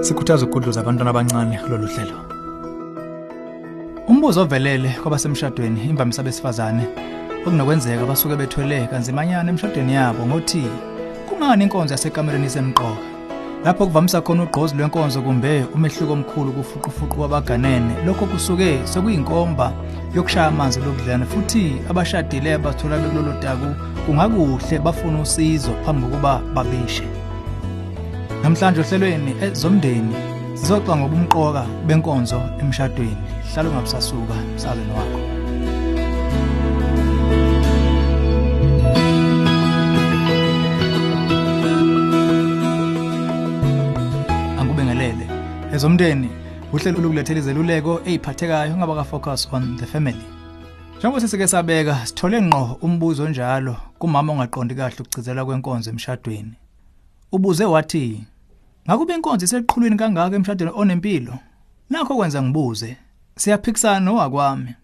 sikhuthaza ukugudluza abantwana abancane kulolu hlelo. Umbuzo ovelele kwabasemshadweni imvamisa besifazane okunokwenzeka basuke bethwele kanzimanyana emshadweni yabo ngothi kungani inkonzo yasekamereni isemqoka? Lapho kuvamisa khona ugqozi lwenkonzo kumbe umehluko omkhulu kufuqufuqu kwabaganene. Lokho kusuke sekuyinkomba yokushaya amanzi lokudlana futhi abashadile bathola bekulolo taku kungakuhle bafuna usizo phambi kokuba babishe. Namhlanje ohlelweni ezomndeni sizoxa ngobumqoka benkonzo emshadweni. Hlala ungabusasuka emsakazweni wakho angikubengelele ezomndeni uhlelo olukulethela izeluleko eziphathekayo ngaba ka focus on the family. Njengoba sisike sabeka sithole ngqo umbuzo njalo kumama ongaqondi kahle ukugcizelwa kwenkonzo emshadweni. Ubuze wathi ngakube inkonzo iseqhulwini kangaka emshadweni onempilo? Nakho kwenza ngibuze. Siyaphikisana nowakwami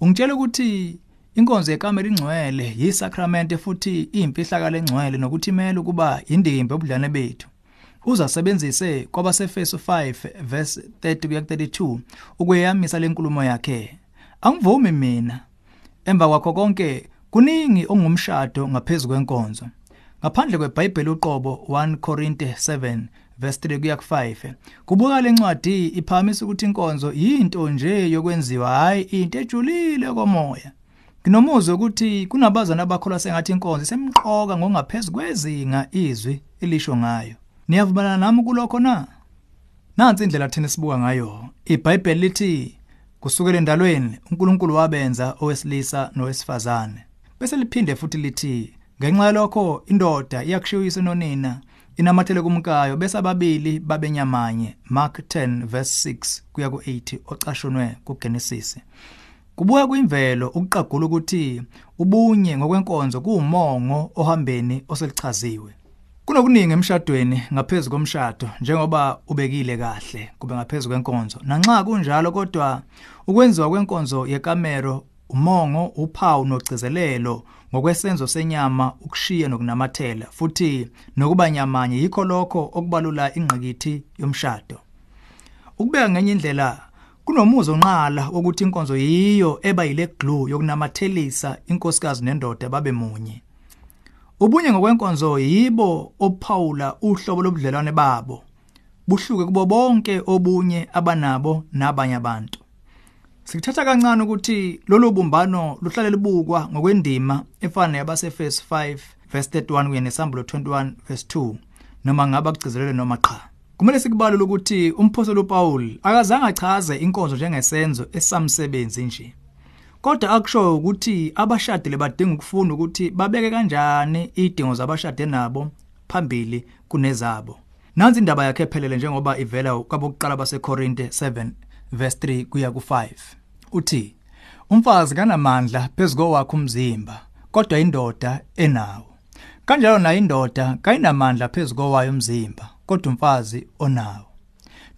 ungitshela ukuthi inkonzo yekamela ingcwele yisakramente futhi iyimfihlakalo engcwele nokuthi imele ukuba indimba obudlane bethu. Uzasebenzise kwabasefeso 5 verse 30 kuya 32 ukuyamisa lenkulumo yakhe. Angivumi mina. Emva kwakho konke kuningi ongumshado ngaphezulu kwenkonzo. Ngaphandle kweBhayibheli uqobo 1 Korinte 7 verse 3 kuya ku5 kubuka lencwadi iphamisa ukuthi inkonzo yinto nje yokwenziwa hayi into ejulile komoya Nginomuzo ukuthi kunabazana abakholwa sengathi inkonzo isemqoka ngokungaphezulu kwezinga izwi elisho ngayo Niyavumelana nami kulokho na? Nansi indlela thina sibuka ngayo. IBhayibheli lithi kusukela endalweni uNkulunkulu wabenza owesilisa nowesifazane. Bese liphinde futhi lithi ngenxa lokho indoda iyakushiyisa nonina inamathele kumkayo bese ababili babenyamanye. Mark 10 verse 6 kuya ku8 ocashunwe kuGenesis. Kubuya kuyimvelo ukuqagula ukuthi ubunye ngokwenkonzo kuumongo ohambeni oselichaziwe. Kunokuningi emshadweni ngaphezulu komshado njengoba ubekile kahle kube ngaphezulu kwenkonzo. Nanxa kunjalo kodwa ukwenziwa kwenkonzo yekamero umongo uphawu nogcizelelo ngokwesenzo senyama ukushiya nokunamathela futhi nokuba nyamanye yikho lokho okubalula ingqikithi yomshado. Ukubeka ngenye indlela kunomuzo onqala ukuthi inkonzo yiyo eba yile glue yokunamathelisa inkosikazi nendoda babe munye. Ubunye ngokwenkonzo yibo ophawula uhlobo lobudlelwane babo. Buhluke kubo bonke obunye abanabo nabanye abantu. Sikuthatha kancane ukuthi lolu bumbano luhlale libukwa ngokwendima efana yabasefeso 5 verse 31 kuye nesambulo 21 verse 2 noma ngaba kugcizelele noma cha. Kumele sikubalule ukuthi umphostoli uPaul akazange achaze inkonzo njengesenzo esamsebenzi nje. Kodwa akusho ukuthi abashadile badinga ukufunda ukuthi babeke kanjani idingo zabashade nabo phambili kunezabo. Nansi indaba yakhe ephelele njengoba ivela kwabokuqala baseKorinte 7 verse 3 kuya ku5. Uthi umfazi kanamandla phezulu kwakhe umzimba kodwa indoda enawo. Kanjalo nayo indoda kayinamandla phezulu kwayo umzimba kodwa umfazi onawo.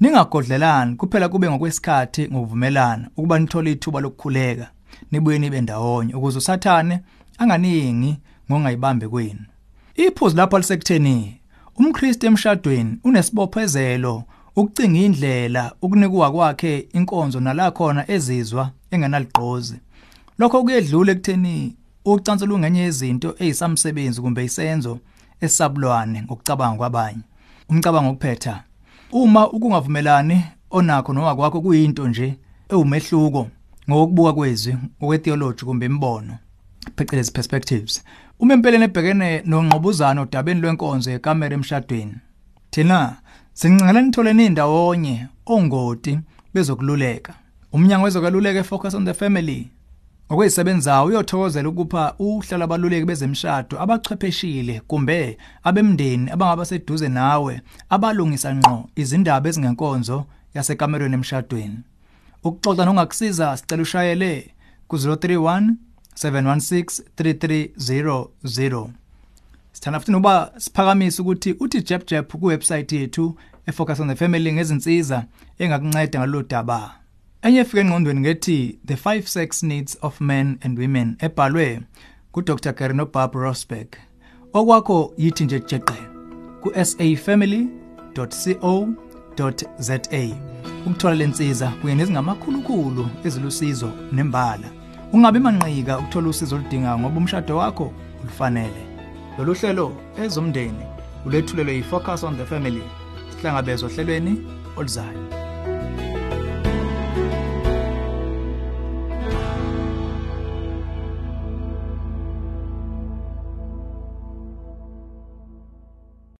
Ningagodlelani kuphela kube ngokwesikhathi ngokuvumelana ukuba nithole ithuba lokukhuleka nibuye nibe ndawonye ukuze usathane anganingi ngongayibambe kwenu. Iphuzu lapho lisekutheni umKristu emshadweni unesibophezelo ukucinga indlela ukunikwa kwakhe inkonzo nalakhona ezizwa engenaligqozi. Lokho kuyedlula ekutheni ucansi lungenye izinto ezisamsebenzi kumbe isenzo esabulwane ngokucabanga kwabanye. Umcabango ukuphetha uma ukungavumelani onakho noma kwakho kuyinto nje ewumehluko ngokubuka kwezwi ngokwetheology kumbe imbono phecelezi perspectives uma empeleni ebhekene nongqobuzana odabeni lwenkonzo yekamera emshadweni thina sincela nithole nindawonye ongoti bezokululeka. Umnyango wezokululeka efocus on the family ngokwezisebenzayo uyothokozela ukupha uhlala abaluleki bezemshado abachwepheshile kumbe abemndeni abangaba seduze nawe abalungisa ngqo izindaba ezingenkonzo yasekamerweni emshadweni. Ukuxoxa nongakusiza sicela ushayele ku-031 716 3300 sithanda futhi noba siphakamisa ukuthi uthi jeb jeb kuwebsite yethu efocus on the family ngezinsiza engakunceda ngalolu daba. Enye efika engqondweni ngethi the five sex needs of men and women ebhalwe ngudr gary nobob rosberg. Okwakho yithi nje jeqe ku-safamily co ukuthola lensiza kuye nezingamakhulukhulu ezilusizo nembala. Ungabe manqika ukuthola usizo oludinga ngoba umshado wakho ulufanele lolu hlelo ezomndeni ulethulelwe yi-focus on the family sihlangabezwa ohlelweni oluzayo.